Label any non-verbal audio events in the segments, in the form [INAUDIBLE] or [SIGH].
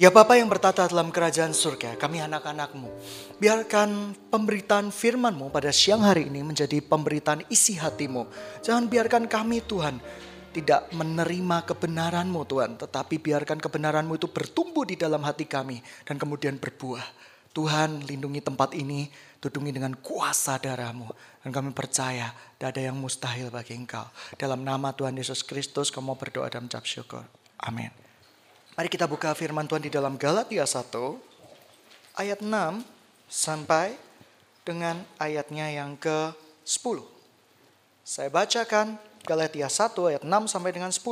Ya Bapa yang bertata dalam kerajaan surga, kami anak-anakmu. Biarkan pemberitaan firmanmu pada siang hari ini menjadi pemberitaan isi hatimu. Jangan biarkan kami Tuhan tidak menerima kebenaranmu Tuhan. Tetapi biarkan kebenaranmu itu bertumbuh di dalam hati kami dan kemudian berbuah. Tuhan lindungi tempat ini, tudungi dengan kuasa darahmu. Dan kami percaya tidak ada yang mustahil bagi engkau. Dalam nama Tuhan Yesus Kristus kamu berdoa dan mengucap syukur. Amin. Mari kita buka firman Tuhan di dalam Galatia 1 ayat 6 sampai dengan ayatnya yang ke-10. Saya bacakan Galatia 1 ayat 6 sampai dengan 10.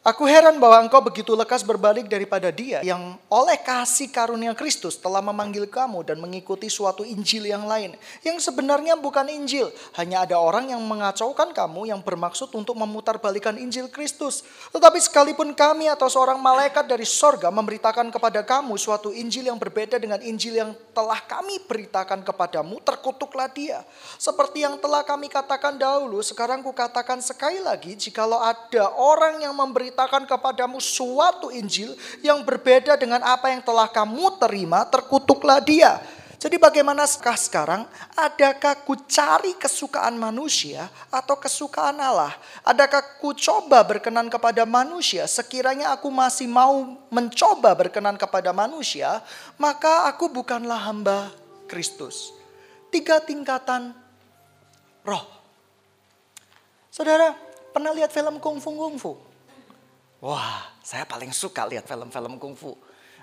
Aku heran bahwa engkau begitu lekas berbalik daripada dia yang oleh kasih karunia Kristus telah memanggil kamu dan mengikuti suatu Injil yang lain. Yang sebenarnya bukan Injil. Hanya ada orang yang mengacaukan kamu yang bermaksud untuk memutarbalikan Injil Kristus. Tetapi sekalipun kami atau seorang malaikat dari sorga memberitakan kepada kamu suatu Injil yang berbeda dengan Injil yang telah kami beritakan kepadamu, terkutuklah dia. Seperti yang telah kami katakan dahulu, sekarang kukatakan sekali lagi, jikalau ada orang yang memberi memberitakan kepadamu suatu Injil yang berbeda dengan apa yang telah kamu terima, terkutuklah dia. Jadi bagaimana sekarang? Adakah ku cari kesukaan manusia atau kesukaan Allah? Adakah ku coba berkenan kepada manusia? Sekiranya aku masih mau mencoba berkenan kepada manusia, maka aku bukanlah hamba Kristus. Tiga tingkatan roh. Saudara, pernah lihat film kungfu kungfu? Wah, saya paling suka lihat film-film kungfu.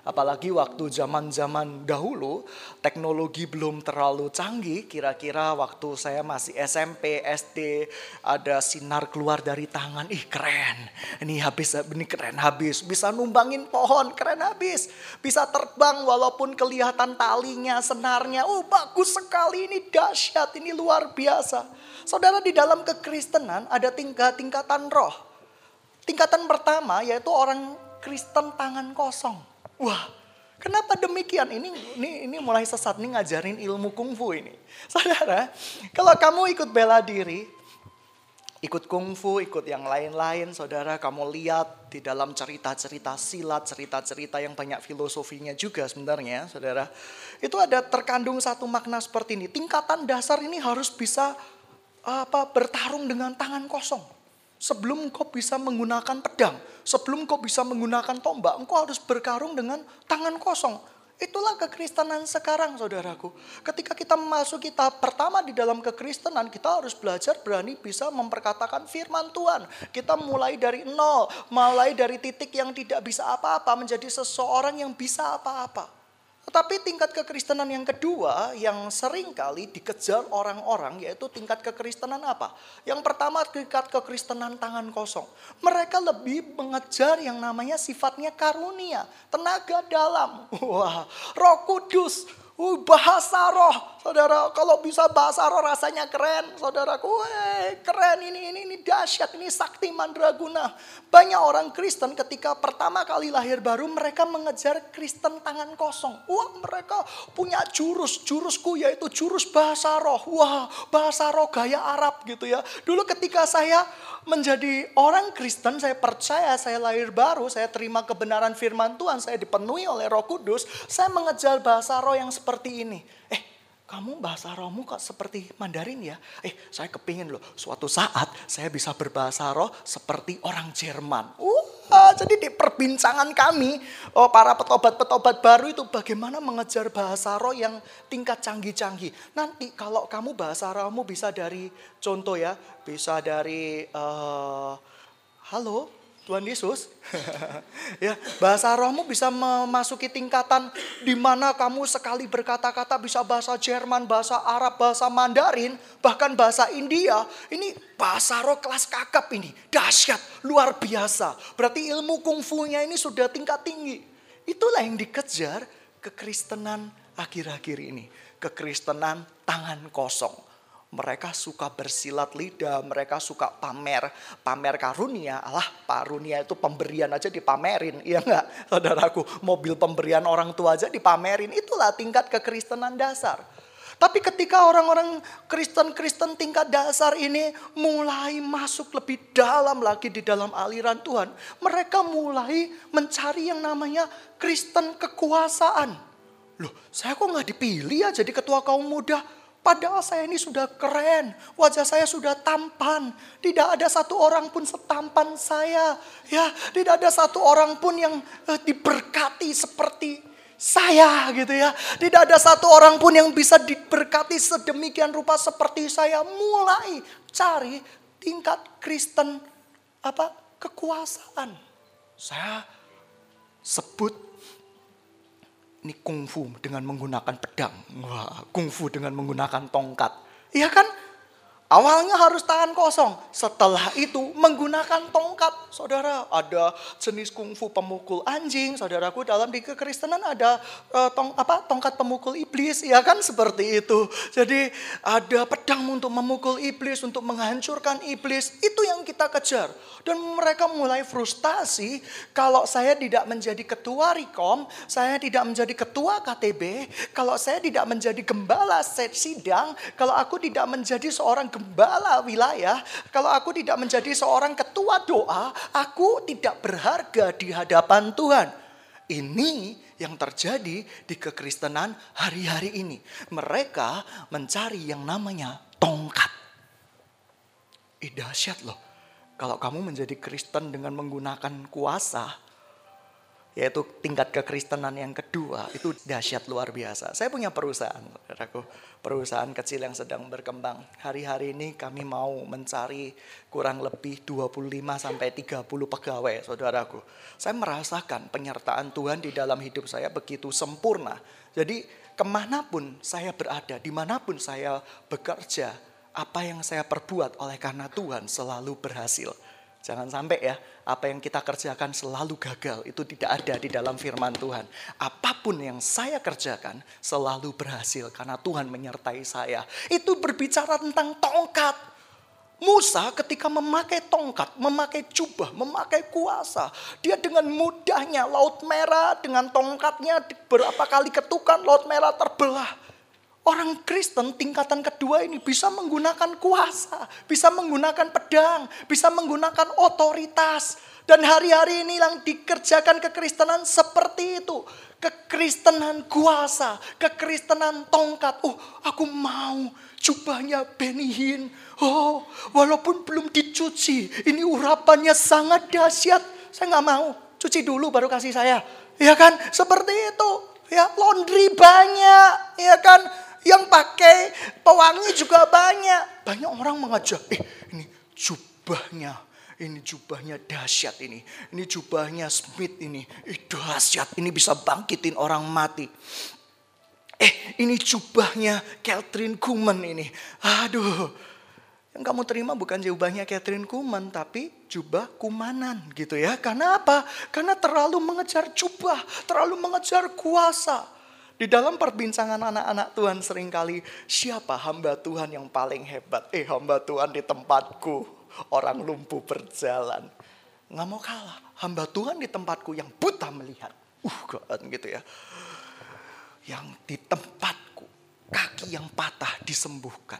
Apalagi waktu zaman-zaman dahulu, teknologi belum terlalu canggih. Kira-kira waktu saya masih SMP, SD, ada sinar keluar dari tangan. Ih keren, ini habis, ini keren habis. Bisa numbangin pohon, keren habis. Bisa terbang walaupun kelihatan talinya, senarnya. Oh bagus sekali, ini dahsyat, ini luar biasa. Saudara di dalam kekristenan ada tingkat-tingkatan roh. Tingkatan pertama yaitu orang Kristen tangan kosong. Wah, kenapa demikian? Ini ini ini mulai sesat nih ngajarin ilmu kungfu ini. [LAUGHS] Saudara, kalau kamu ikut bela diri, ikut kungfu, ikut yang lain-lain, saudara, kamu lihat di dalam cerita-cerita silat, cerita-cerita yang banyak filosofinya juga sebenarnya, saudara. Itu ada terkandung satu makna seperti ini. Tingkatan dasar ini harus bisa apa bertarung dengan tangan kosong. Sebelum engkau bisa menggunakan pedang, sebelum engkau bisa menggunakan tombak, engkau harus berkarung dengan tangan kosong. Itulah kekristenan sekarang saudaraku. Ketika kita masuk kita pertama di dalam kekristenan, kita harus belajar berani bisa memperkatakan firman Tuhan. Kita mulai dari nol, mulai dari titik yang tidak bisa apa-apa menjadi seseorang yang bisa apa-apa. Tetapi tingkat kekristenan yang kedua yang sering kali dikejar orang-orang yaitu tingkat kekristenan apa? Yang pertama tingkat kekristenan tangan kosong. Mereka lebih mengejar yang namanya sifatnya karunia, tenaga dalam. [LAUGHS] Wah, roh kudus, Uh, bahasa roh, saudara. Kalau bisa bahasa roh rasanya keren, saudaraku. Weh, keren ini, ini, ini dahsyat, ini sakti mandraguna. Banyak orang Kristen ketika pertama kali lahir baru, mereka mengejar Kristen tangan kosong. Wah, mereka punya jurus, jurusku yaitu jurus bahasa roh. Wah, bahasa roh gaya Arab gitu ya. Dulu ketika saya menjadi orang Kristen, saya percaya saya lahir baru, saya terima kebenaran firman Tuhan, saya dipenuhi oleh roh kudus, saya mengejar bahasa roh yang seperti ini. Eh, kamu bahasa rohmu kok seperti Mandarin ya? Eh, saya kepingin loh, suatu saat saya bisa berbahasa roh seperti orang Jerman. Uh, jadi di perbincangan kami, oh, para petobat-petobat baru itu bagaimana mengejar bahasa roh yang tingkat canggih-canggih. Nanti kalau kamu bahasa rohmu bisa dari, contoh ya, bisa dari, uh, halo, Tuhan Yesus. [LAUGHS] ya, bahasa rohmu bisa memasuki tingkatan di mana kamu sekali berkata-kata bisa bahasa Jerman, bahasa Arab, bahasa Mandarin, bahkan bahasa India. Ini bahasa roh kelas kakap ini. Dahsyat, luar biasa. Berarti ilmu kungfunya ini sudah tingkat tinggi. Itulah yang dikejar kekristenan akhir-akhir ini. Kekristenan tangan kosong mereka suka bersilat lidah, mereka suka pamer, pamer karunia. Allah, karunia itu pemberian aja dipamerin, iya enggak? Saudaraku, mobil pemberian orang tua aja dipamerin. Itulah tingkat kekristenan dasar. Tapi ketika orang-orang Kristen-Kristen tingkat dasar ini mulai masuk lebih dalam lagi di dalam aliran Tuhan, mereka mulai mencari yang namanya Kristen kekuasaan. Loh, saya kok nggak dipilih ya jadi ketua kaum muda? Padahal saya ini sudah keren, wajah saya sudah tampan. Tidak ada satu orang pun setampan saya. Ya, tidak ada satu orang pun yang eh, diberkati seperti saya gitu ya. Tidak ada satu orang pun yang bisa diberkati sedemikian rupa seperti saya. Mulai cari tingkat Kristen apa kekuasaan. Saya sebut ini kungfu dengan menggunakan pedang. Wah, kungfu dengan menggunakan tongkat. Iya kan? Awalnya harus tangan kosong. Setelah itu menggunakan tongkat. Saudara, ada jenis kungfu pemukul anjing. Saudaraku dalam di kekristenan ada uh, tong, apa, tongkat pemukul iblis. Ya kan seperti itu. Jadi ada pedang untuk memukul iblis, untuk menghancurkan iblis. Itu yang kita kejar. Dan mereka mulai frustasi kalau saya tidak menjadi ketua Rikom, saya tidak menjadi ketua KTB, kalau saya tidak menjadi gembala set sidang, kalau aku tidak menjadi seorang gembala wilayah, kalau aku tidak menjadi seorang ketua doa, aku tidak berharga di hadapan Tuhan. Ini yang terjadi di kekristenan hari-hari ini. Mereka mencari yang namanya tongkat. Ih dahsyat loh. Kalau kamu menjadi Kristen dengan menggunakan kuasa, yaitu tingkat kekristenan yang kedua itu dahsyat luar biasa. Saya punya perusahaan, saudaraku, perusahaan kecil yang sedang berkembang. Hari-hari ini kami mau mencari kurang lebih 25 sampai 30 pegawai, saudaraku. Saya merasakan penyertaan Tuhan di dalam hidup saya begitu sempurna. Jadi ke mana pun saya berada, di mana pun saya bekerja, apa yang saya perbuat oleh karena Tuhan selalu berhasil. Jangan sampai ya, apa yang kita kerjakan selalu gagal. Itu tidak ada di dalam firman Tuhan. Apa pun yang saya kerjakan selalu berhasil karena Tuhan menyertai saya. Itu berbicara tentang tongkat. Musa ketika memakai tongkat, memakai jubah, memakai kuasa. Dia dengan mudahnya laut merah dengan tongkatnya berapa kali ketukan laut merah terbelah Orang Kristen tingkatan kedua ini bisa menggunakan kuasa, bisa menggunakan pedang, bisa menggunakan otoritas. Dan hari-hari ini yang dikerjakan kekristenan seperti itu. Kekristenan kuasa, kekristenan tongkat. Oh, aku mau jubahnya Benihin. Oh, walaupun belum dicuci, ini urapannya sangat dahsyat. Saya nggak mau, cuci dulu baru kasih saya. Ya kan, seperti itu. Ya, laundry banyak, ya kan yang pakai pewangi juga banyak. Banyak orang mengajak, eh ini jubahnya, ini jubahnya dahsyat ini. Ini jubahnya Smith ini, eh dahsyat ini bisa bangkitin orang mati. Eh ini jubahnya Catherine Kuman ini. Aduh, yang kamu terima bukan jubahnya Catherine Kuman, tapi jubah kumanan gitu ya. Karena apa? Karena terlalu mengejar jubah, terlalu mengejar kuasa. Di dalam perbincangan anak-anak Tuhan sering kali siapa hamba Tuhan yang paling hebat? Eh hamba Tuhan di tempatku orang lumpuh berjalan. Nggak mau kalah. Hamba Tuhan di tempatku yang buta melihat. Uh kan gitu ya. Yang di tempatku kaki yang patah disembuhkan.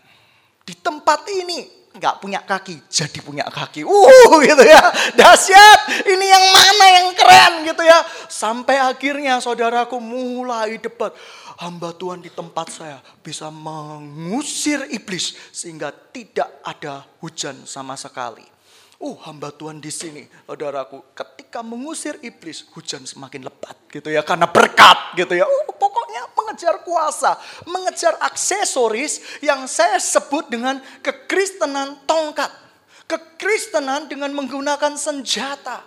Di tempat ini nggak punya kaki jadi punya kaki. Uh gitu ya. Dahsyat. Ini yang mana yang keren gitu ya. Sampai akhirnya saudaraku mulai debat. Hamba Tuhan di tempat saya bisa mengusir iblis sehingga tidak ada hujan sama sekali. Uh, hamba Tuhan di sini, saudaraku, ketika mengusir iblis, hujan semakin lebat gitu ya, karena berkat gitu ya. Uh, pokoknya mengejar kuasa, mengejar aksesoris yang saya sebut dengan kekristenan tongkat. Kekristenan dengan menggunakan senjata.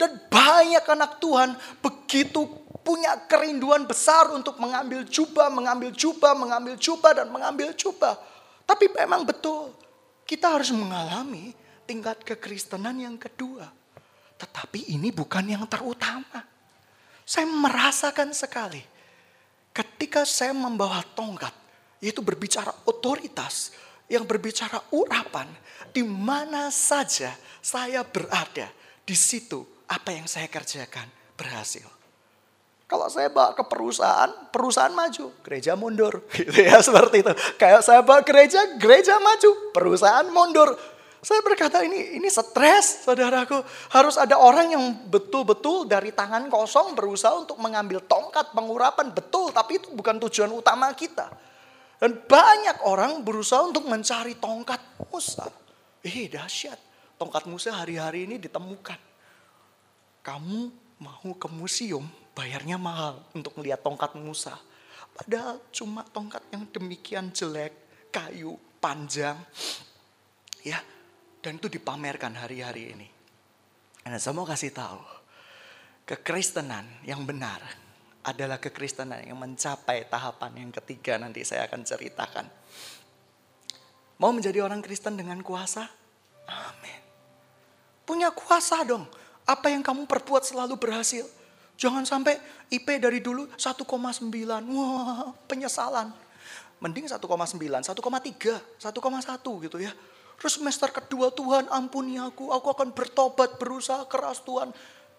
Dan banyak anak Tuhan begitu punya kerinduan besar untuk mengambil jubah, mengambil jubah, mengambil jubah, dan mengambil jubah. Tapi memang betul, kita harus mengalami tingkat kekristenan yang kedua. Tetapi ini bukan yang terutama. Saya merasakan sekali ketika saya membawa tongkat, yaitu berbicara otoritas, yang berbicara urapan, di mana saja saya berada, di situ apa yang saya kerjakan berhasil. Kalau saya bawa ke perusahaan, perusahaan maju, gereja mundur. [LAUGHS] Gitu ya, seperti itu. Kayak saya bawa gereja, gereja maju, perusahaan mundur. Saya berkata ini ini stres, saudaraku. Harus ada orang yang betul-betul dari tangan kosong berusaha untuk mengambil tongkat pengurapan. Betul, tapi itu bukan tujuan utama kita. Dan banyak orang berusaha untuk mencari tongkat Musa. Eh dahsyat, tongkat Musa hari-hari ini ditemukan. Kamu mau ke museum, bayarnya mahal untuk melihat tongkat Musa. Padahal cuma tongkat yang demikian jelek, kayu, panjang. Ya, dan itu dipamerkan hari-hari ini. Nah, saya mau kasih tahu, kekristenan yang benar adalah kekristenan yang mencapai tahapan yang ketiga nanti saya akan ceritakan. Mau menjadi orang Kristen dengan kuasa? Amin. Punya kuasa dong. Apa yang kamu perbuat selalu berhasil. Jangan sampai IP dari dulu 1,9. Wah, penyesalan. Mending 1,9, 1,3, 1,1 gitu ya. Terus semester kedua Tuhan ampuni aku, aku akan bertobat, berusaha keras Tuhan.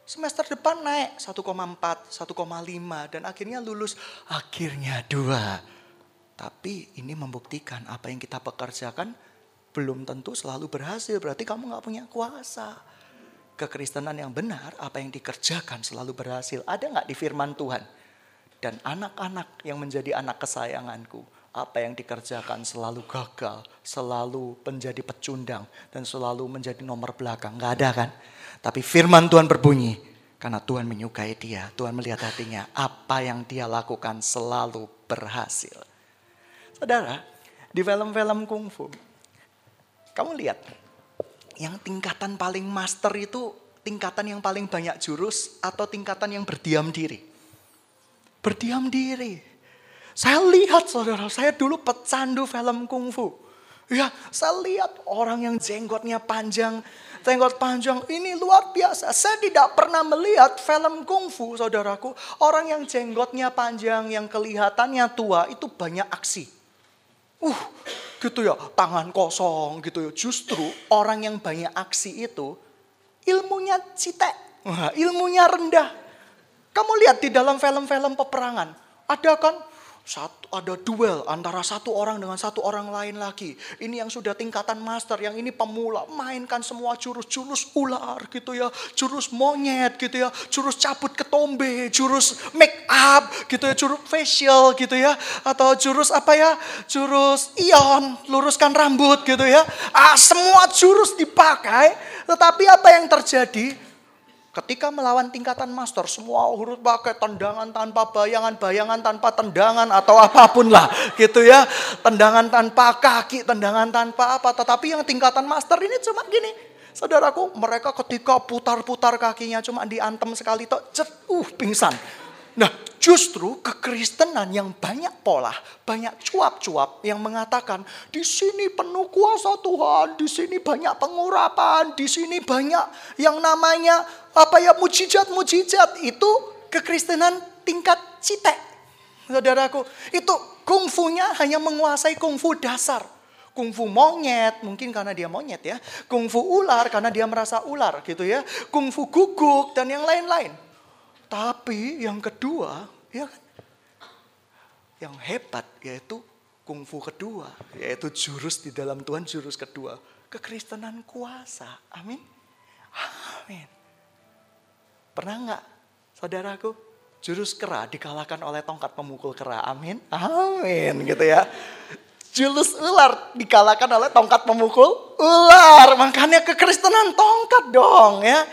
Semester depan naik 1,4, 1,5 dan akhirnya lulus. Akhirnya dua. Tapi ini membuktikan apa yang kita pekerjakan belum tentu selalu berhasil. Berarti kamu nggak punya kuasa kekristenan yang benar, apa yang dikerjakan selalu berhasil. Ada nggak di firman Tuhan? Dan anak-anak yang menjadi anak kesayanganku, apa yang dikerjakan selalu gagal, selalu menjadi pecundang, dan selalu menjadi nomor belakang. Nggak ada kan? Tapi firman Tuhan berbunyi, karena Tuhan menyukai dia, Tuhan melihat hatinya, apa yang dia lakukan selalu berhasil. Saudara, di film-film kungfu, kamu lihat yang tingkatan paling master itu tingkatan yang paling banyak jurus atau tingkatan yang berdiam diri? Berdiam diri. Saya lihat saudara, saya dulu pecandu film kungfu. Ya, saya lihat orang yang jenggotnya panjang, jenggot panjang ini luar biasa. Saya tidak pernah melihat film kungfu, saudaraku. Orang yang jenggotnya panjang, yang kelihatannya tua, itu banyak aksi. Uh, gitu ya, tangan kosong gitu ya. Justru orang yang banyak aksi itu ilmunya citek, ilmunya rendah. Kamu lihat di dalam film-film peperangan, ada kan satu, ada duel antara satu orang dengan satu orang lain lagi. Ini yang sudah tingkatan master, yang ini pemula. Mainkan semua jurus-jurus ular gitu ya. Jurus monyet gitu ya. Jurus cabut ketombe, jurus make up gitu ya. Jurus facial gitu ya. Atau jurus apa ya? Jurus ion, luruskan rambut gitu ya. Ah, semua jurus dipakai. Tetapi apa yang terjadi? Ketika melawan tingkatan master, semua huruf pakai tendangan tanpa bayangan, bayangan tanpa tendangan atau apa pun lah gitu ya. Tendangan tanpa kaki, tendangan tanpa apa. Tetapi yang tingkatan master ini cuma gini. Saudaraku, mereka ketika putar-putar kakinya cuma diantem sekali, tok, cet, uh, pingsan. Nah, justru kekristenan yang banyak pola, banyak cuap-cuap yang mengatakan di sini penuh kuasa Tuhan, di sini banyak pengurapan, di sini banyak yang namanya apa ya mujizat-mujizat itu kekristenan tingkat citek. Saudaraku, itu kungfunya hanya menguasai kungfu dasar. Kungfu monyet, mungkin karena dia monyet ya. Kungfu ular karena dia merasa ular gitu ya. Kungfu guguk dan yang lain-lain. Tapi yang kedua, ya kan? Yang hebat yaitu kungfu kedua, yaitu jurus di dalam Tuhan jurus kedua, kekristenan kuasa. Amin. Amin. Pernah nggak saudaraku jurus kera dikalahkan oleh tongkat pemukul kera? Amin. Amin gitu ya. Jurus ular dikalahkan oleh tongkat pemukul ular. Makanya kekristenan tongkat dong ya.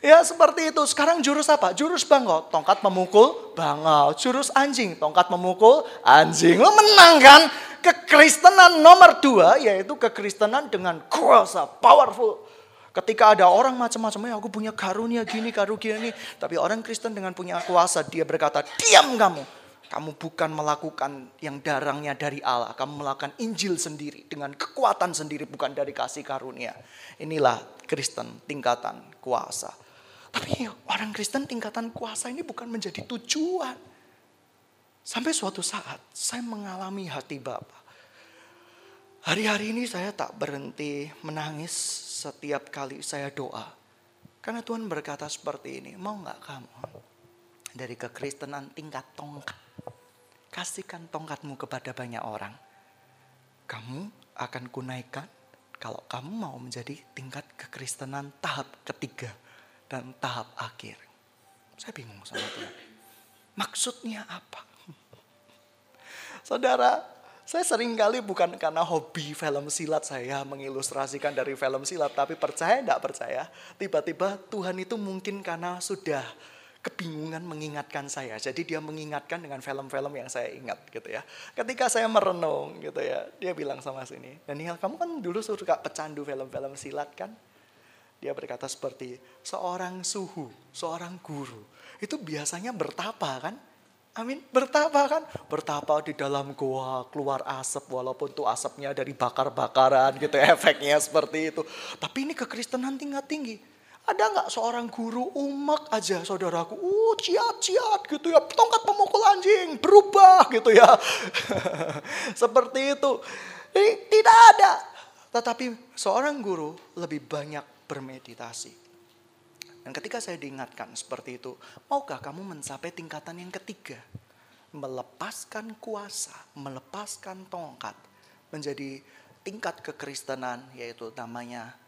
Ya seperti itu. Sekarang jurus apa? Jurus bangau. Tongkat memukul bangau. Jurus anjing. Tongkat memukul anjing. Lo menang kan? Kekristenan nomor dua yaitu kekristenan dengan kuasa. Powerful. Ketika ada orang macam-macam, ya aku punya karunia gini, karunia gini. Tapi orang Kristen dengan punya kuasa, dia berkata, diam kamu. Kamu bukan melakukan yang darangnya dari Allah. Kamu melakukan Injil sendiri. Dengan kekuatan sendiri, bukan dari kasih karunia. Inilah Kristen tingkatan kuasa. Tapi orang Kristen tingkatan kuasa ini bukan menjadi tujuan. Sampai suatu saat saya mengalami hati Bapak. Hari-hari ini saya tak berhenti menangis setiap kali saya doa. Karena Tuhan berkata seperti ini, mau nggak kamu dari kekristenan tingkat tongkat. Kasihkan tongkatmu kepada banyak orang. Kamu akan kunaikkan kalau kamu mau menjadi tingkat kekristenan tahap ketiga dan tahap akhir. Saya bingung sama Tuhan. Maksudnya apa? Saudara, saya sering kali bukan karena hobi film silat saya mengilustrasikan dari film silat. Tapi percaya tidak percaya, tiba-tiba Tuhan itu mungkin karena sudah kebingungan mengingatkan saya. Jadi dia mengingatkan dengan film-film yang saya ingat gitu ya. Ketika saya merenung gitu ya, dia bilang sama sini, Daniel kamu kan dulu suka pecandu film-film silat kan? Dia berkata seperti seorang suhu, seorang guru. Itu biasanya bertapa kan? Amin. Bertapa kan? Bertapa di dalam goa, keluar asap walaupun tuh asapnya dari bakar-bakaran gitu [LAUGHS] efeknya seperti itu. Tapi ini kekristenan tingkat tinggi ada nggak seorang guru umak aja saudaraku, uh ciat ciat gitu ya, tongkat pemukul anjing berubah gitu ya. [LAUGHS] Seperti itu. Ini tidak ada. Tetapi seorang guru lebih banyak bermeditasi. Dan ketika saya diingatkan seperti itu, maukah kamu mencapai tingkatan yang ketiga? Melepaskan kuasa, melepaskan tongkat, menjadi tingkat kekristenan, yaitu namanya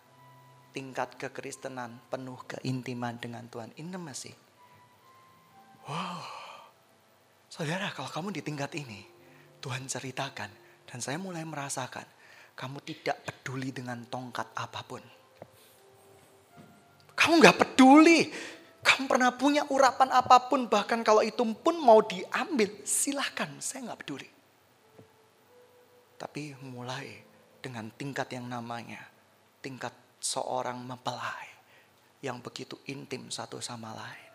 tingkat kekristenan penuh keintiman dengan Tuhan. Intimacy. Wow. Saudara, kalau kamu di tingkat ini, Tuhan ceritakan. Dan saya mulai merasakan, kamu tidak peduli dengan tongkat apa pun. Kamu nggak peduli. Kamu pernah punya urapan apa pun, bahkan kalau itu pun mau diambil, silahkan, saya nggak peduli. Tapi mulai dengan tingkat yang namanya tingkat seorang mempelai yang begitu intim satu sama lain.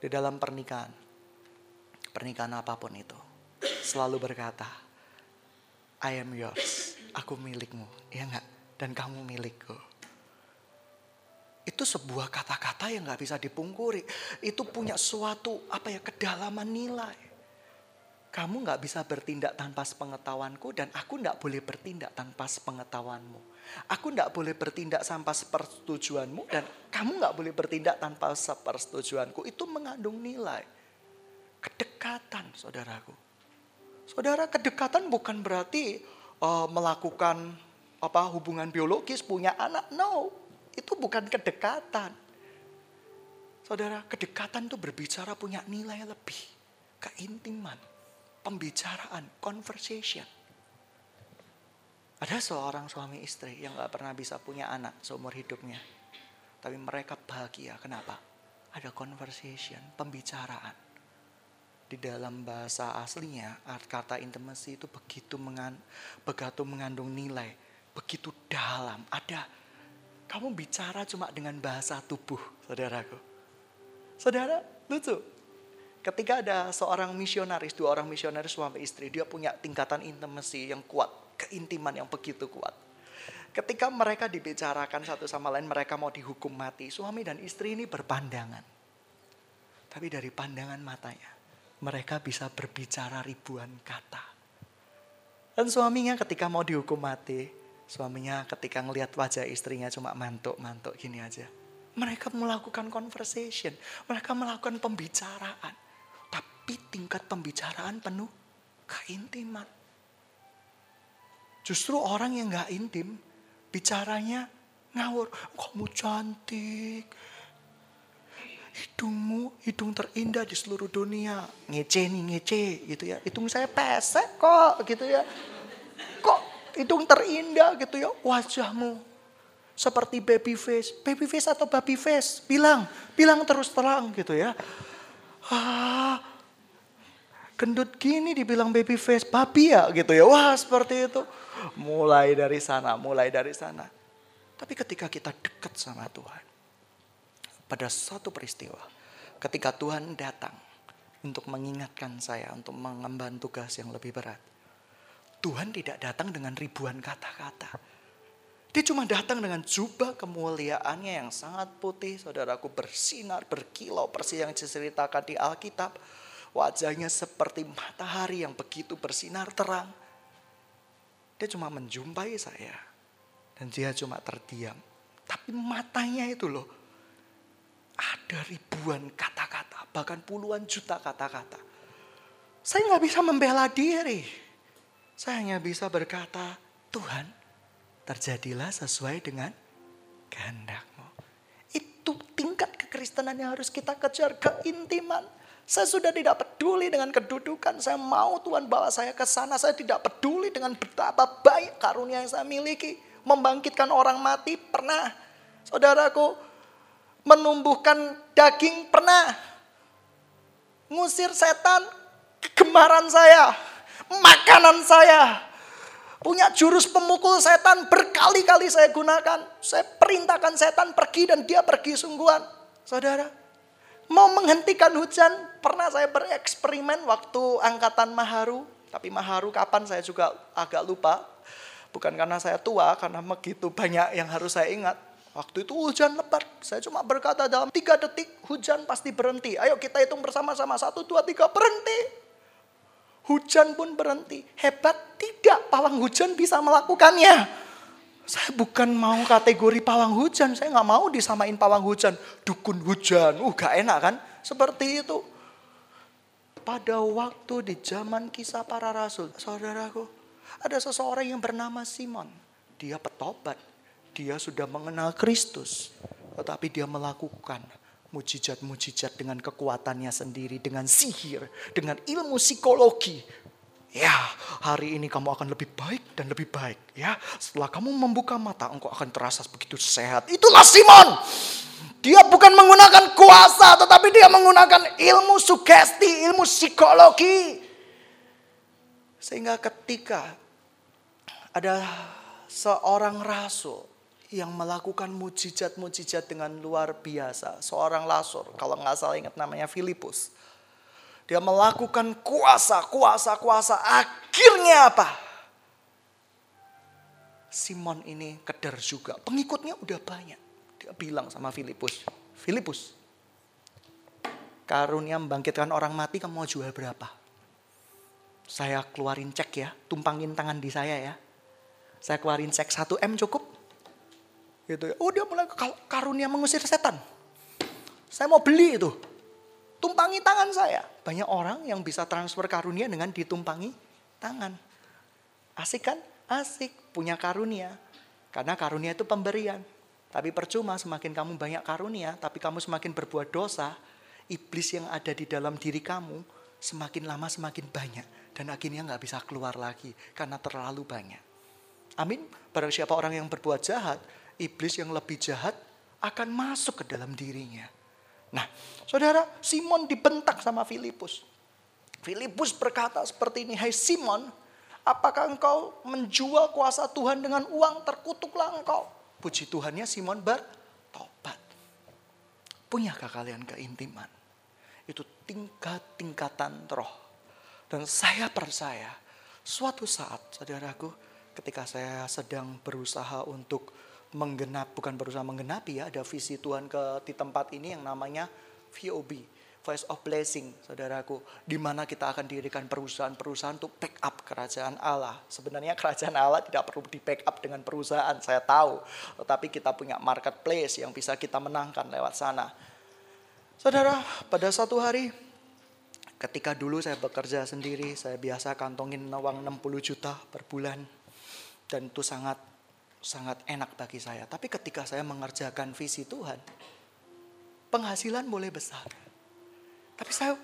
Di dalam pernikahan, pernikahan apa pun itu, selalu berkata, I am yours, aku milikmu, ya enggak? Dan kamu milikku. Itu sebuah kata-kata yang nggak bisa dipungkuri. Itu punya suatu apa ya kedalaman nilai. Kamu nggak bisa bertindak tanpa sepengetahuanku dan aku nggak boleh bertindak tanpa sepengetahuanmu. Aku tidak boleh bertindak tanpa sepersetujuanmu dan kamu nggak boleh bertindak tanpa sepersetujuanku. Itu mengandung nilai. Kedekatan saudaraku. Saudara kedekatan bukan berarti uh, melakukan apa hubungan biologis punya anak. No, itu bukan kedekatan. Saudara, kedekatan itu berbicara punya nilai lebih. Keintiman, pembicaraan, conversation. Ada seorang suami istri yang gak pernah bisa punya anak seumur hidupnya. Tapi mereka bahagia. Kenapa? Ada conversation, pembicaraan. Di dalam bahasa aslinya, kata intimacy itu begitu, mengan, begitu mengandung nilai. Begitu dalam. Ada. Kamu bicara cuma dengan bahasa tubuh, saudaraku. Saudara, lucu. Ketika ada seorang misionaris, dua orang misionaris suami istri, dia punya tingkatan intimacy yang kuat keintiman yang begitu kuat. Ketika mereka dibicarakan satu sama lain, mereka mau dihukum mati. Suami dan istri ini berpandangan. Tapi dari pandangan matanya, mereka bisa berbicara ribuan kata. Dan suaminya ketika mau dihukum mati, suaminya ketika ngelihat wajah istrinya cuma mantuk-mantuk gini aja. Mereka melakukan conversation, mereka melakukan pembicaraan. Tapi tingkat pembicaraan penuh keintiman. Justru orang yang gak intim, bicaranya ngawur. Kamu cantik. Hidungmu, hidung terindah di seluruh dunia. Ngece nih, ngece gitu ya. Hidung saya pesek kok gitu ya. Kok hidung terindah gitu ya. Wajahmu seperti baby face. Baby face atau baby face? Bilang, bilang terus terang gitu ya. Ah, gendut gini dibilang baby face, babi ya gitu ya. Wah seperti itu. Mulai dari sana, mulai dari sana. Tapi ketika kita dekat sama Tuhan, pada suatu peristiwa, ketika Tuhan datang untuk mengingatkan saya, untuk mengemban tugas yang lebih berat, Tuhan tidak datang dengan ribuan kata-kata. Dia cuma datang dengan jubah kemuliaannya yang sangat putih, saudaraku bersinar, berkilau, persis yang diceritakan di Alkitab. Wajahnya seperti matahari yang begitu bersinar terang dia cuma menjumpai saya. Dan dia cuma terdiam. Tapi matanya itu loh. Ada ribuan kata-kata bahkan puluhan juta kata-kata. Saya nggak bisa membela diri. Saya hanya bisa berkata, Tuhan, terjadilah sesuai dengan kehendakmu. Itu tingkat kekristenan yang harus kita kejar, keintiman. Saya sudah tidak peduli dengan kedudukan. Saya mau Tuhan bawa saya ke sana. Saya tidak peduli dengan betapa baik karunia yang saya miliki. Membangkitkan orang mati pernah. Saudaraku, menumbuhkan daging pernah. Ngusir setan, kegemaran saya. Makanan saya. Punya jurus pemukul setan berkali-kali saya gunakan. Saya perintahkan setan pergi dan dia pergi sungguhan. Saudara, mau menghentikan hujan, pernah saya bereksperimen waktu angkatan Maharu. Tapi Maharu kapan saya juga agak lupa. Bukan karena saya tua, karena begitu banyak yang harus saya ingat. Waktu itu hujan lebat. Saya cuma berkata dalam tiga detik hujan pasti berhenti. Ayo kita hitung bersama-sama. Satu, dua, tiga, berhenti. Hujan pun berhenti. Hebat tidak pawang hujan bisa melakukannya. Saya bukan mau kategori pawang hujan. Saya nggak mau disamain pawang hujan. Dukun hujan. Uh gak enak kan? Seperti itu. Pada waktu di zaman kisah para rasul. Saudaraku. Ada seseorang yang bernama Simon. Dia petobat dia sudah mengenal Kristus, tetapi dia melakukan mujizat-mujizat dengan kekuatannya sendiri, dengan sihir, dengan ilmu psikologi. Ya, hari ini kamu akan lebih baik dan lebih baik. Ya, setelah kamu membuka mata, engkau akan terasa begitu sehat. Itulah Simon. Dia bukan menggunakan kuasa, tetapi dia menggunakan ilmu sugesti, ilmu psikologi. Sehingga ketika ada seorang rasul yang melakukan mujizat-mujizat dengan luar biasa. Seorang lasur, kalau nggak salah ingat namanya Filipus. Dia melakukan kuasa, kuasa, kuasa. Akhirnya apa? Simon ini keder juga. Pengikutnya udah banyak. Dia bilang sama Filipus, Filipus, karunia membangkitkan orang mati kamu mau jual berapa? Saya keluarin cek ya, tumpangin tangan di saya ya. Saya keluarin cek 1 M cukup? Gitu ya. Oh dia mulai karunia mengusir setan. Saya mau beli itu. Tumpangi tangan saya. Banyak orang yang bisa transfer karunia dengan ditumpangi tangan. Asik kan? Asik. Punya karunia. Karena karunia itu pemberian. Tapi percuma semakin kamu banyak karunia, tapi kamu semakin berbuat dosa, iblis yang ada di dalam diri kamu semakin lama semakin banyak. Dan akhirnya nggak bisa keluar lagi karena terlalu banyak. Amin. Barang siapa orang yang berbuat jahat, iblis yang lebih jahat akan masuk ke dalam dirinya. Nah, saudara, Simon dibentak sama Filipus. Filipus berkata seperti ini, Hai Simon, apakah engkau menjual kuasa Tuhan dengan uang? Terkutuklah engkau. Puji Tuhannya Simon bertobat. Punyakah kalian keintiman? Itu tingkat-tingkatan roh. Dan saya percaya, suatu saat, saudaraku, ketika saya sedang berusaha untuk menggenap bukan berusaha menggenapi ya ada visi Tuhan ke di tempat ini yang namanya VOB Voice of Blessing saudaraku di mana kita akan dirikan perusahaan-perusahaan untuk backup kerajaan Allah. Sebenarnya kerajaan Allah tidak perlu di backup dengan perusahaan saya tahu. Tetapi kita punya marketplace yang bisa kita menangkan lewat sana. Saudara pada satu hari ketika dulu saya bekerja sendiri saya biasa kantongin uang 60 juta per bulan. Dan itu sangat sangat enak bagi saya. Tapi ketika saya mengerjakan visi Tuhan, penghasilan boleh besar. Tapi saya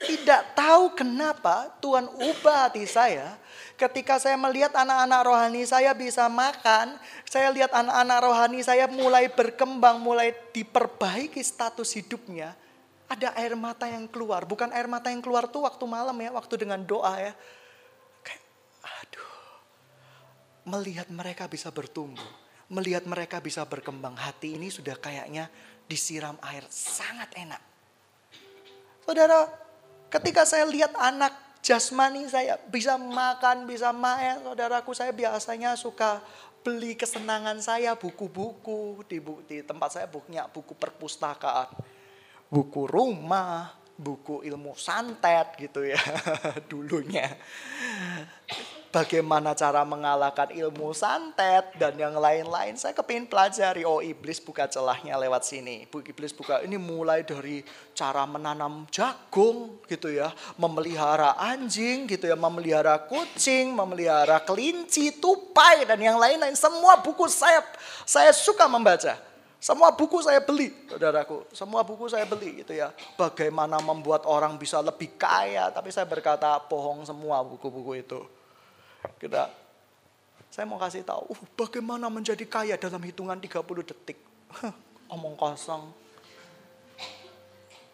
tidak tahu kenapa Tuhan ubah hati saya ketika saya melihat anak-anak rohani saya bisa makan, saya lihat anak-anak rohani saya mulai berkembang, mulai diperbaiki status hidupnya. Ada air mata yang keluar, bukan air mata yang keluar tuh waktu malam ya, waktu dengan doa ya melihat mereka bisa bertumbuh, melihat mereka bisa berkembang. Hati ini sudah kayaknya disiram air, sangat enak. Saudara, ketika saya lihat anak jasmani saya bisa makan, bisa main, saudaraku saya biasanya suka beli kesenangan saya buku-buku di, di tempat saya bukunya buku perpustakaan, buku rumah, buku ilmu santet gitu ya [LAUGHS] dulunya. Bagaimana cara mengalahkan ilmu santet dan yang lain-lain. Saya kepingin pelajari, oh iblis buka celahnya lewat sini. Iblis buka, ini mulai dari cara menanam jagung gitu ya. Memelihara anjing gitu ya, memelihara kucing, memelihara kelinci, tupai dan yang lain-lain. Semua buku saya, saya suka membaca. Semua buku saya beli, saudaraku. Semua buku saya beli gitu ya. Bagaimana membuat orang bisa lebih kaya. Tapi saya berkata bohong semua buku-buku itu. Kita, saya mau kasih tahu, uh, bagaimana menjadi kaya dalam hitungan 30 detik. Omong kosong.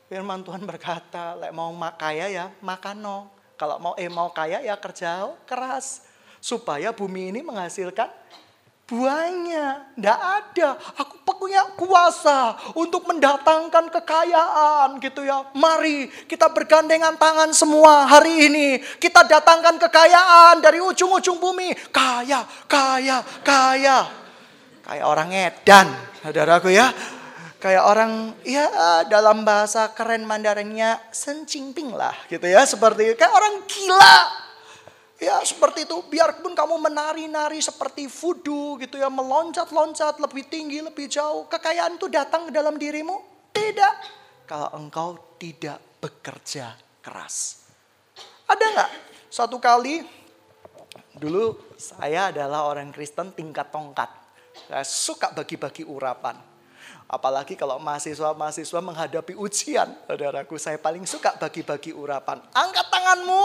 Firman Tuhan berkata, lek mau kaya ya makan no. Kalau mau eh mau kaya ya kerja keras supaya bumi ini menghasilkan Buahnya tidak ada. Aku punya kuasa untuk mendatangkan kekayaan gitu ya. Mari kita bergandengan tangan semua hari ini. Kita datangkan kekayaan dari ujung-ujung bumi. Kaya, kaya, kaya. Kayak orang edan, saudaraku ya. Kayak orang ya dalam bahasa keren Mandarinnya sencingping lah gitu ya. Seperti kayak orang gila Ya seperti itu, biarpun kamu menari-nari seperti fudu gitu ya, meloncat-loncat lebih tinggi, lebih jauh. Kekayaan itu datang ke dalam dirimu? Tidak. Kalau engkau tidak bekerja keras. Ada nggak? Satu kali, dulu saya adalah orang Kristen tingkat tongkat. Saya suka bagi-bagi urapan. Apalagi kalau mahasiswa-mahasiswa menghadapi ujian. Saudaraku, saya paling suka bagi-bagi urapan. Angkat tanganmu,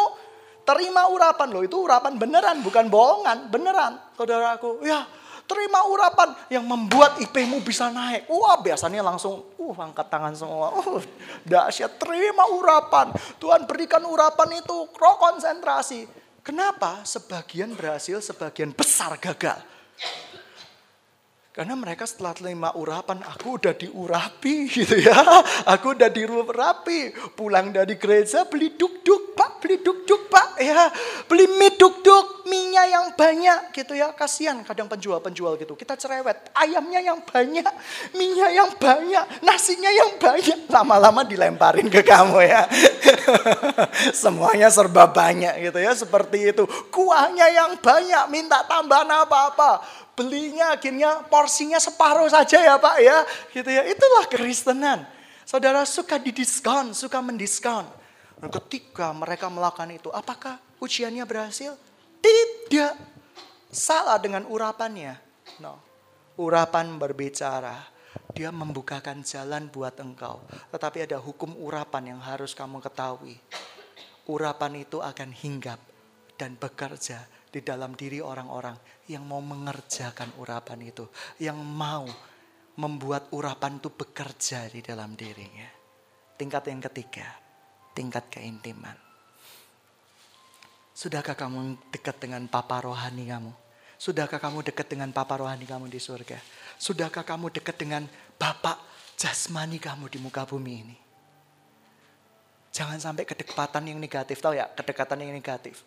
Terima urapan loh, itu urapan beneran, bukan bohongan, beneran. Saudaraku, ya terima urapan yang membuat IP-mu bisa naik. Wah biasanya langsung, uh angkat tangan semua. Uh, dahsyat, terima urapan. Tuhan berikan urapan itu, roh konsentrasi. Kenapa? Sebagian berhasil, sebagian besar gagal. Karena mereka setelah terima urapan, aku udah diurapi [LAUGHS] gitu ya. Aku udah diurapi. Pulang dari gereja beli duk-duk pak, beli duk-duk pak. ya Beli mie duk-duk, minyak yang banyak gitu ya. Kasihan kadang penjual-penjual gitu. Kita cerewet, ayamnya yang banyak, minyak yang banyak, nasinya yang banyak. Lama-lama dilemparin ke kamu ya. [LAUGHS] Semuanya serba banyak gitu ya, seperti itu. Kuahnya yang banyak, minta tambahan apa-apa belinya akhirnya porsinya separuh saja ya Pak ya. Gitu ya. Itulah kekristenan. Saudara suka didiskon, suka mendiskon. Dan ketika mereka melakukan itu, apakah ujiannya berhasil? Tidak. Salah dengan urapannya. No. Urapan berbicara. Dia membukakan jalan buat engkau. Tetapi ada hukum urapan yang harus kamu ketahui. Urapan itu akan hinggap dan bekerja di dalam diri orang-orang yang mau mengerjakan urapan itu, yang mau membuat urapan itu bekerja di dalam dirinya. Tingkat yang ketiga, tingkat keintiman. Sudahkah kamu dekat dengan papa rohani kamu? Sudahkah kamu dekat dengan papa rohani kamu di surga? Sudahkah kamu dekat dengan bapak jasmani kamu di muka bumi ini? Jangan sampai kedekatan yang negatif, tahu ya? Kedekatan yang negatif.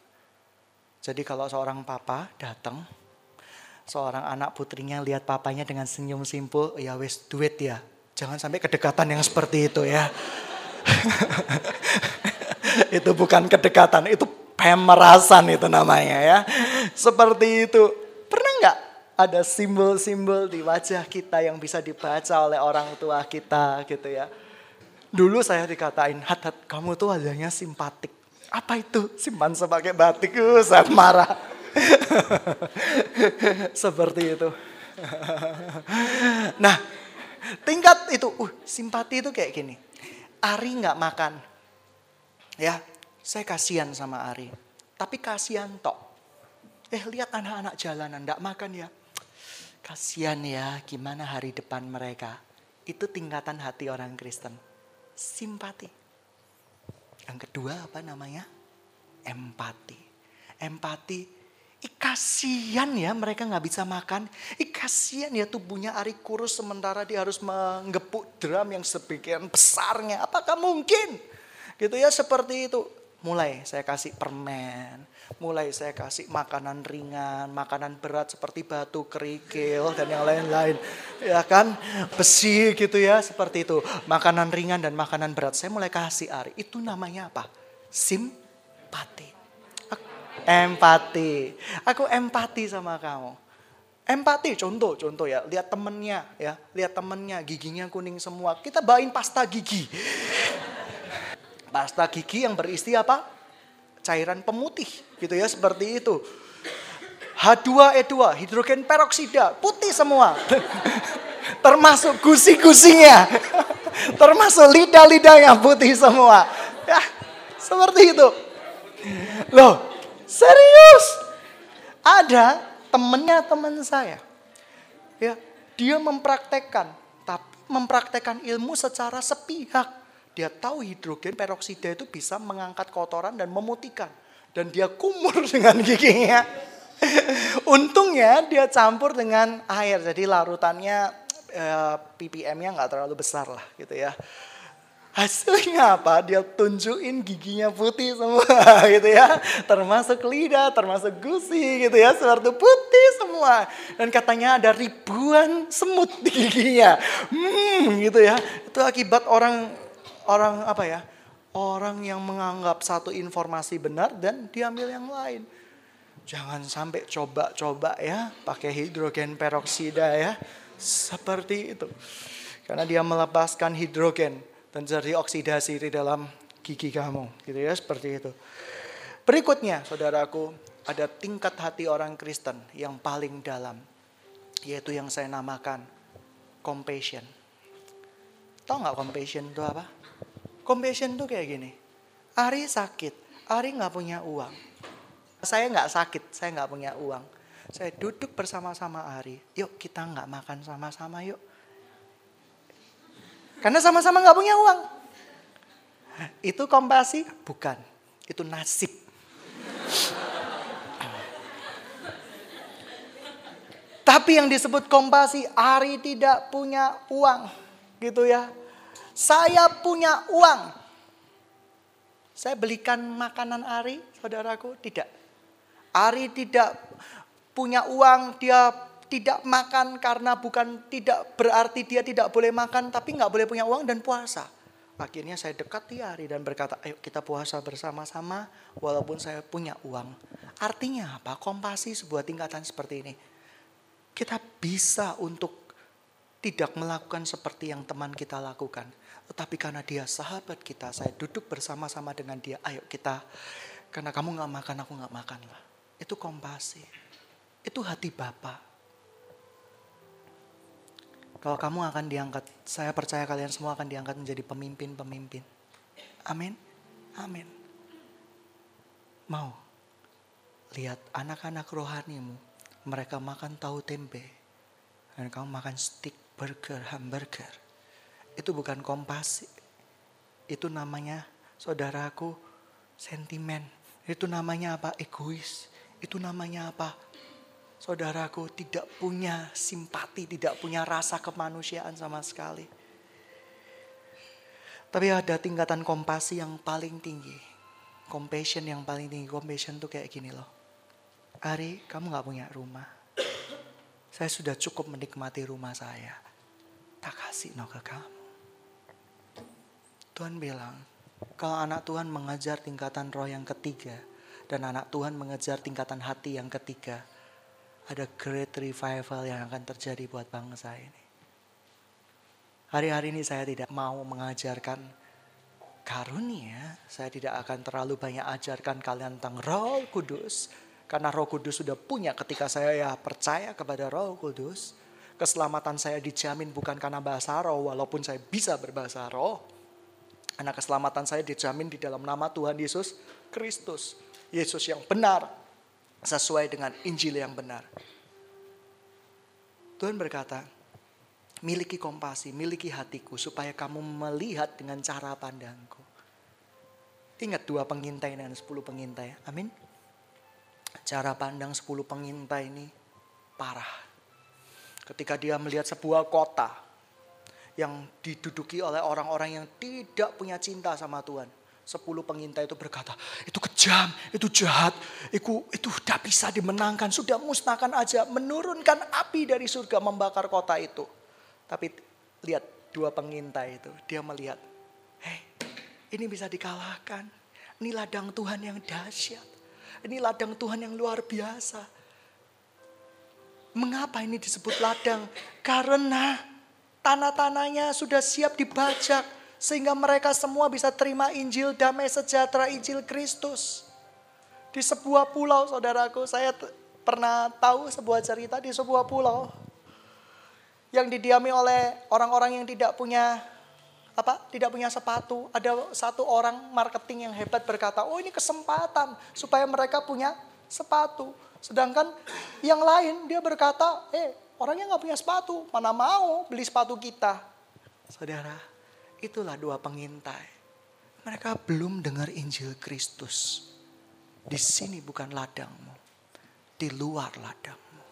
Jadi kalau seorang papa datang, seorang anak putrinya lihat papanya dengan senyum simpul, ya wes duit ya. Jangan sampai kedekatan yang seperti itu ya. [LAUGHS] itu bukan kedekatan, itu pemerasan itu namanya ya. Seperti itu. Pernah nggak ada simbol-simbol di wajah kita yang bisa dibaca oleh orang tua kita gitu ya. Dulu saya dikatain, hat, hat kamu tuh wajahnya simpatik. Apa itu? Simpan sebagai batik. Uh, saya marah. [LAUGHS] Seperti itu. [LAUGHS] nah, tingkat itu, uh, simpati itu kayak gini. Ari nggak makan. Ya, saya kasihan sama Ari. Tapi kasihan tok. Eh, lihat anak-anak jalanan nggak makan ya. Kasihan ya, gimana hari depan mereka. Itu tingkatan hati orang Kristen. Simpati. Yang kedua apa namanya? Empati. Empati. Ih, kasihan ya mereka nggak bisa makan. Ih, kasihan ya tubuhnya Ari kurus sementara dia harus menggepuk drum yang sebagian besarnya. Apakah mungkin? Gitu ya seperti itu. Mulai saya kasih permen, mulai saya kasih makanan ringan, makanan berat seperti batu kerikil dan yang lain-lain. Ya kan, besi gitu ya, seperti itu. Makanan ringan dan makanan berat saya mulai kasih Ari. Itu namanya apa? Simpati. Empati. Aku empati sama kamu. Empati contoh, contoh ya. Lihat temennya ya. Lihat temennya giginya kuning semua. Kita bawain pasta gigi. Pasta gigi yang berisi apa? Cairan pemutih gitu ya seperti itu. H2E2, hidrogen peroksida, putih semua. [LAUGHS] Termasuk gusi-gusinya. [LAUGHS] Termasuk lidah-lidahnya putih semua. Ya, seperti itu. Loh, serius? Ada temennya teman saya. Ya, dia mempraktekkan, tapi mempraktekkan ilmu secara sepihak. Dia tahu hidrogen peroksida itu bisa mengangkat kotoran dan memutihkan. Dan dia kumur [LAUGHS] dengan giginya. Untungnya dia campur dengan air. Jadi larutannya eh, ppm-nya nggak terlalu besar lah gitu ya. Hasilnya apa? Dia tunjukin giginya putih semua [LAUGHS] gitu ya. Termasuk lidah, termasuk gusi gitu ya. Seperti putih semua. Dan katanya ada ribuan semut di giginya. Hmm gitu ya. Itu akibat orang orang apa ya? Orang yang menganggap satu informasi benar dan diambil yang lain. Jangan sampai coba-coba ya pakai hidrogen peroksida ya. Seperti itu. Karena dia melepaskan hidrogen dan terjadi oksidasi di dalam gigi kamu. Gitu ya, seperti itu. Berikutnya, saudaraku, ada tingkat hati orang Kristen yang paling dalam. Yaitu yang saya namakan compassion. Tahu nggak compassion itu apa? Compassion tuh kayak gini. Ari sakit, Ari nggak punya uang. Saya nggak sakit, saya nggak punya uang. Saya duduk bersama-sama Ari. Yuk kita nggak makan sama-sama yuk. Karena sama-sama nggak punya uang. Itu kompasi? Bukan. Itu nasib. Tapi yang disebut kompasi, Ari tidak punya uang. Gitu ya. Saya punya uang. Saya belikan makanan Ari, saudaraku, tidak. Ari tidak punya uang, dia tidak makan karena bukan tidak berarti dia tidak boleh makan, tapi nggak boleh punya uang dan puasa. Akhirnya saya dekati Ari dan berkata, ayo kita puasa bersama-sama walaupun saya punya uang. Artinya apa? Kompasi sebuah tingkatan seperti ini. Kita bisa untuk tidak melakukan seperti yang teman kita lakukan. Tetapi karena dia sahabat kita, saya duduk bersama-sama dengan dia. Ayo kita, karena kamu gak makan, aku gak makan lah. Itu kompasi. Itu hati Bapak. Kalau kamu akan diangkat, saya percaya kalian semua akan diangkat menjadi pemimpin-pemimpin. Amin. Amin. Mau lihat anak-anak rohanimu, mereka makan tahu tempe, dan kamu makan stick burger, hamburger. Itu bukan kompasi. Itu namanya, saudaraku, sentimen. Itu namanya apa? Egois. Itu namanya apa? Saudaraku tidak punya simpati, tidak punya rasa kemanusiaan sama sekali. Tapi ada tingkatan kompasi yang paling tinggi. Compassion yang paling tinggi. Compassion tuh kayak gini loh. Ari, kamu gak punya rumah. Saya sudah cukup menikmati rumah saya. Tak kasih no ke kamu. Tuhan bilang, kalau anak Tuhan mengajar tingkatan roh yang ketiga, dan anak Tuhan mengejar tingkatan hati yang ketiga, ada great revival yang akan terjadi buat bangsa ini. Hari-hari ini saya tidak mau mengajarkan karunia, saya tidak akan terlalu banyak ajarkan kalian tentang roh kudus, karena roh kudus sudah punya ketika saya ya percaya kepada roh kudus. Keselamatan saya dijamin bukan karena bahasa roh, walaupun saya bisa berbahasa roh. Karena keselamatan saya dijamin di dalam nama Tuhan Yesus Kristus. Yesus yang benar, sesuai dengan Injil yang benar. Tuhan berkata, miliki kompasi, miliki hatiku supaya kamu melihat dengan cara pandangku. Ingat dua pengintai dan sepuluh pengintai. Amin cara pandang 10 pengintai ini parah. Ketika dia melihat sebuah kota yang diduduki oleh orang-orang yang tidak punya cinta sama Tuhan. Sepuluh pengintai itu berkata, itu kejam, itu jahat, itu itu tidak bisa dimenangkan, sudah musnahkan aja, menurunkan api dari surga membakar kota itu. Tapi lihat dua pengintai itu, dia melihat, hei ini bisa dikalahkan, ini ladang Tuhan yang dahsyat. Ini ladang Tuhan yang luar biasa. Mengapa ini disebut ladang? Karena tanah-tanahnya sudah siap dibajak. Sehingga mereka semua bisa terima Injil damai sejahtera Injil Kristus. Di sebuah pulau saudaraku, saya pernah tahu sebuah cerita di sebuah pulau. Yang didiami oleh orang-orang yang tidak punya apa tidak punya sepatu. Ada satu orang marketing yang hebat berkata, oh ini kesempatan supaya mereka punya sepatu. Sedangkan yang lain dia berkata, eh orangnya nggak punya sepatu, mana mau beli sepatu kita. Saudara, itulah dua pengintai. Mereka belum dengar Injil Kristus. Di sini bukan ladangmu, di luar ladangmu.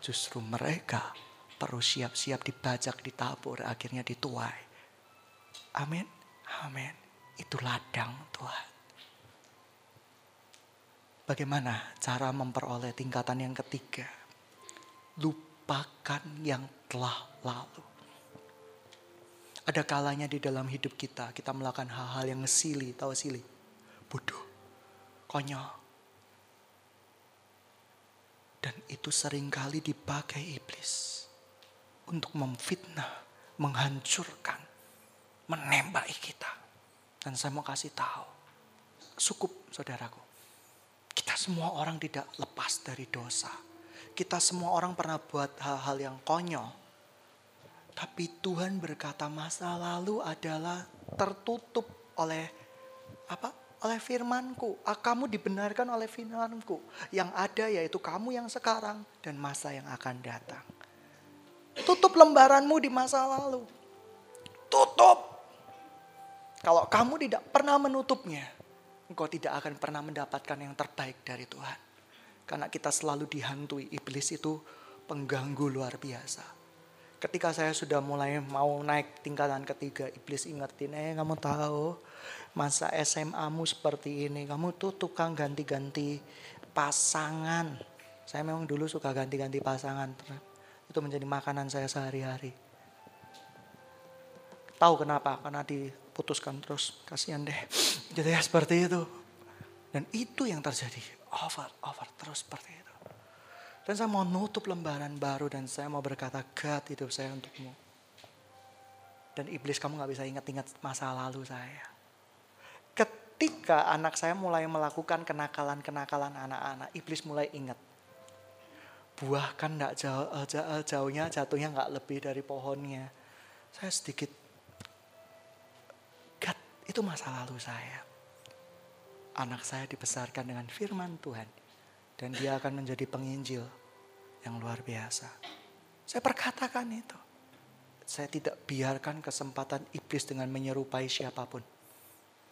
Justru mereka perlu siap-siap dibajak, ditabur, akhirnya dituai. Amin, amin. Itu ladang Tuhan. Bagaimana cara memperoleh tingkatan yang ketiga? Lupakan yang telah lalu. Ada kalanya di dalam hidup kita, kita melakukan hal-hal yang ngesili, tahu sili? Bodoh, konyol. Dan itu sering kali dipakai iblis untuk memfitnah, menghancurkan, menembaki kita. Dan saya mau kasih tahu, cukup saudaraku kita semua orang tidak lepas dari dosa. Kita semua orang pernah buat hal-hal yang konyol. Tapi Tuhan berkata masa lalu adalah tertutup oleh apa? Oleh firmanku. Ah, kamu dibenarkan oleh firmanku. Yang ada yaitu kamu yang sekarang dan masa yang akan datang. Tutup lembaranmu di masa lalu. Tutup. Kalau kamu tidak pernah menutupnya, engkau tidak akan pernah mendapatkan yang terbaik dari Tuhan. Karena kita selalu dihantui iblis itu pengganggu luar biasa. Ketika saya sudah mulai mau naik tingkatan ketiga, iblis ingetin, eh kamu tahu masa SMA-mu seperti ini, kamu tuh tukang ganti-ganti pasangan. Saya memang dulu suka ganti-ganti pasangan. Itu menjadi makanan saya sehari-hari. Tahu kenapa? Karena di putuskan terus kasihan deh [SNIFFS] jadi ya seperti itu dan itu yang terjadi over over terus seperti itu. Dan saya mau nutup lembaran baru dan saya mau berkata God hidup saya untukmu. Dan iblis kamu nggak bisa ingat-ingat masa lalu saya. Ketika anak saya mulai melakukan kenakalan-kenakalan anak-anak iblis mulai ingat. Buah kan nggak jauh, jauh, jauhnya jatuhnya nggak lebih dari pohonnya. Saya sedikit itu masa lalu saya. Anak saya dibesarkan dengan firman Tuhan. Dan dia akan menjadi penginjil yang luar biasa. Saya perkatakan itu. Saya tidak biarkan kesempatan iblis dengan menyerupai siapa pun.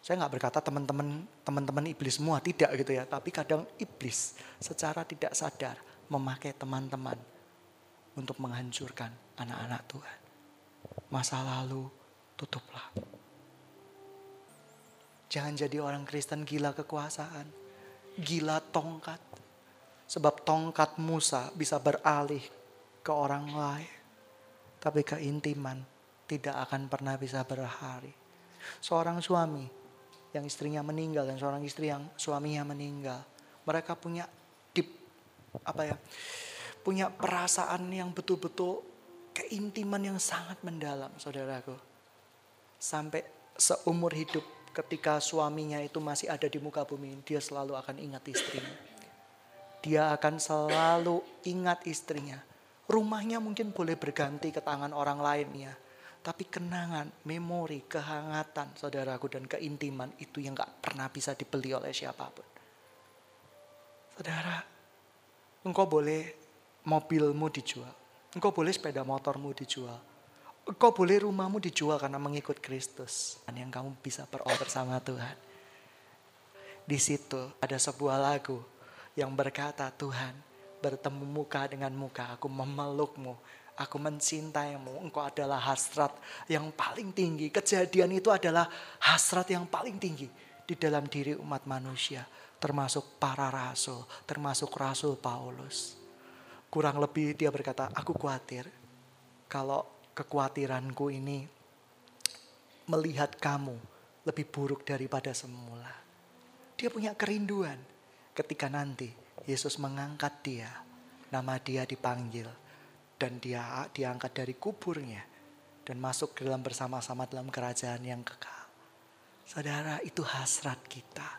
Saya nggak berkata teman-teman teman-teman iblis semua tidak gitu ya, tapi kadang iblis secara tidak sadar memakai teman-teman untuk menghancurkan anak-anak Tuhan. Masa lalu tutuplah. Jangan jadi orang Kristen gila kekuasaan. Gila tongkat. Sebab tongkat Musa bisa beralih ke orang lain. Tapi keintiman tidak akan pernah bisa berhari. Seorang suami yang istrinya meninggal dan seorang istri yang suaminya meninggal. Mereka punya deep apa ya? Punya perasaan yang betul-betul keintiman yang sangat mendalam, saudaraku. Sampai seumur hidup ketika suaminya itu masih ada di muka bumi, dia selalu akan ingat istrinya. Dia akan selalu ingat istrinya. Rumahnya mungkin boleh berganti ke tangan orang lain ya. Tapi kenangan, memori, kehangatan saudaraku dan keintiman itu yang gak pernah bisa dibeli oleh siapa pun. Saudara, engkau boleh mobilmu dijual. Engkau boleh sepeda motormu dijual Kau boleh rumahmu dijual karena mengikut Kristus. Dan yang kamu bisa beroleh bersama Tuhan. Di situ ada sebuah lagu yang berkata, Tuhan bertemu muka dengan muka, aku memelukmu, aku mencintaimu, engkau adalah hasrat yang paling tinggi. Kejadian itu adalah hasrat yang paling tinggi di dalam diri umat manusia. Termasuk para rasul, termasuk rasul Paulus. Kurang lebih dia berkata, aku khawatir kalau kekhawatiranku ini melihat kamu lebih buruk daripada semula. Dia punya kerinduan. ketika nanti Yesus mengangkat dia, nama dia dipanggil dan dia diangkat dari kuburnya dan masuk ke dalam bersama-sama dalam kerajaan yang kekal. Saudara, itu hasrat kita.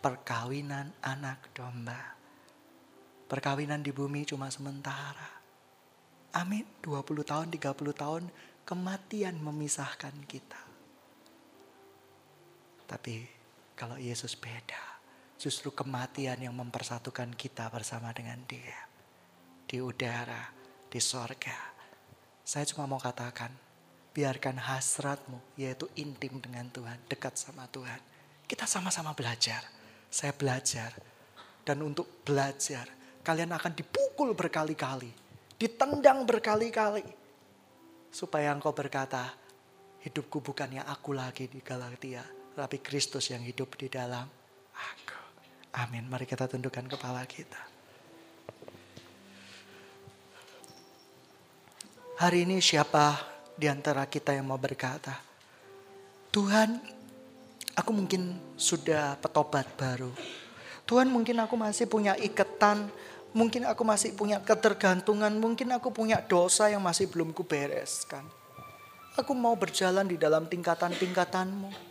Perkawinan anak domba. Perkawinan di bumi cuma sementara. Amin, 20 tahun, 30 tahun kematian memisahkan kita. Tapi kalau Yesus beda, justru kematian yang mempersatukan kita bersama dengan dia. Di udara, di sorga. Saya cuma mau katakan, biarkan hasratmu yaitu intim dengan Tuhan, dekat sama Tuhan. Kita sama-sama belajar. Saya belajar. Dan untuk belajar, kalian akan dipukul berkali-kali. Ditendang berkali-kali. Supaya engkau berkata, hidupku bukannya aku lagi di Galatia, tapi Kristus yang hidup di dalam aku. Amin. Mari kita tundukkan kepala kita. Hari ini siapa di antara kita yang mau berkata, Tuhan, aku mungkin sudah petobat baru. Tuhan mungkin aku masih punya ikatan, mungkin aku masih punya ketergantungan, mungkin aku punya dosa yang masih belum kubereskan. Aku mau berjalan di dalam tingkatan-tingkatanmu.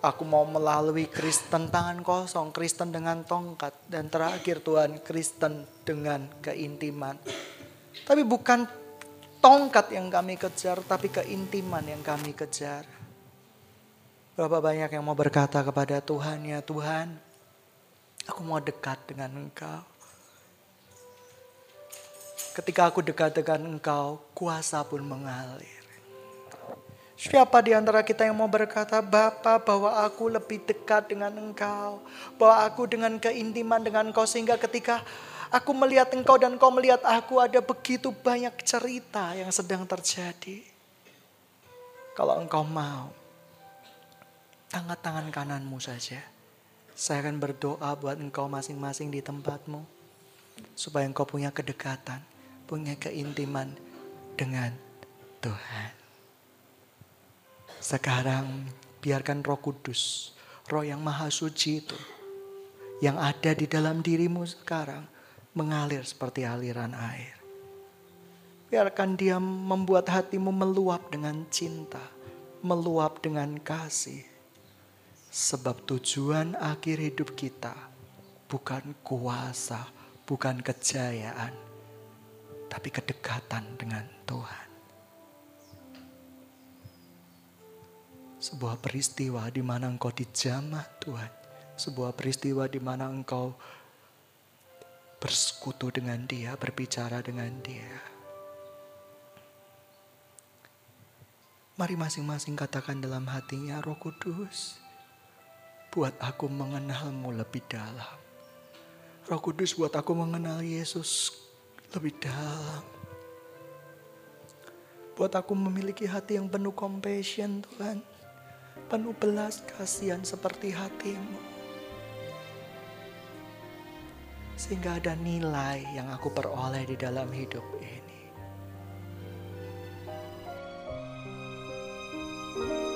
Aku mau melalui Kristen tangan kosong, Kristen dengan tongkat. Dan terakhir Tuhan, Kristen dengan keintiman. Tapi bukan tongkat yang kami kejar, tapi keintiman yang kami kejar. Berapa banyak yang mau berkata kepada Tuhan, ya Tuhan, aku mau dekat dengan Engkau. Ketika aku dekat dengan Engkau, kuasa pun mengalir. Siapa di antara kita yang mau berkata, Bapa bahwa aku lebih dekat dengan engkau. Bahwa aku dengan keintiman dengan engkau. Sehingga ketika aku melihat engkau dan engkau melihat aku ada begitu banyak cerita yang sedang terjadi. Kalau engkau mau, angkat tangan kananmu saja. Saya akan berdoa buat engkau masing-masing di tempatmu. Supaya engkau punya kedekatan, punya keintiman dengan Tuhan. Sekarang biarkan roh kudus, roh yang maha suci itu, yang ada di dalam dirimu sekarang, mengalir seperti aliran air. Biarkan dia membuat hatimu meluap dengan cinta, meluap dengan kasih. Sebab tujuan akhir hidup kita bukan kuasa, bukan kejayaan, tapi kedekatan dengan Tuhan. Sebuah peristiwa di mana engkau dijamah Tuhan. Sebuah peristiwa di mana engkau bersekutu dengan dia, berbicara dengan dia. Mari masing-masing katakan dalam hatinya, Roh Kudus, buat aku mengenalmu lebih dalam. Roh Kudus buat aku mengenal Yesus lebih dalam. Buat aku memiliki hati yang penuh compassion Tuhan. Penuh belas kasihan seperti hatimu. Sehingga ada nilai yang aku peroleh di dalam hidup ini. thank you